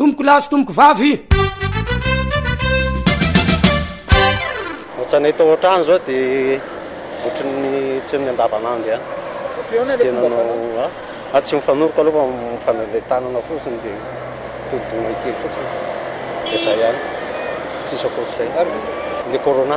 Tompoko lahy sy tompoko vavy. Ohatranay tao an-trano zao dia ohatran'ny tsy amin'ny andavanandro ihany. Tsy dia nanao a, ah, tsy mifanoroko aloha fa mifanendreny tanana fotsiny dia todi-doha kely fotsiny dia zay ihany. Tsisy ankoatr'izay. Le corona.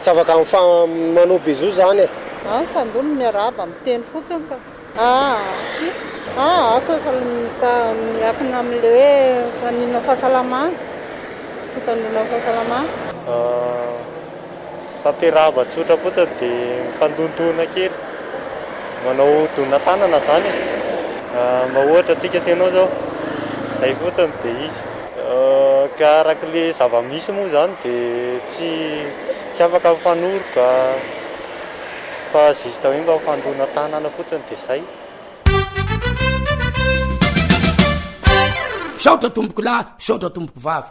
Tsy afaka mifa manao bisous zany e. An mifandona no miarahaba miteny fotsiny ka. Aa ty a ako efa mita miakina amle hoe mifaninona fahasalamana mifandona fahasalamana. Aa fampiarahaba tsotra fotsiny de mifandondona kely manao dona tanana zany e aa mba ohatra tsika sy enao zao zay fotsiny de izy. Aa ka arakle zava misy moa zany de. tsy tsy afaka mifanoroka fa juste hoe mba mifandona tanana fotsiny dia zay. Misaotra tompokolahy, misaotra tompokovavy.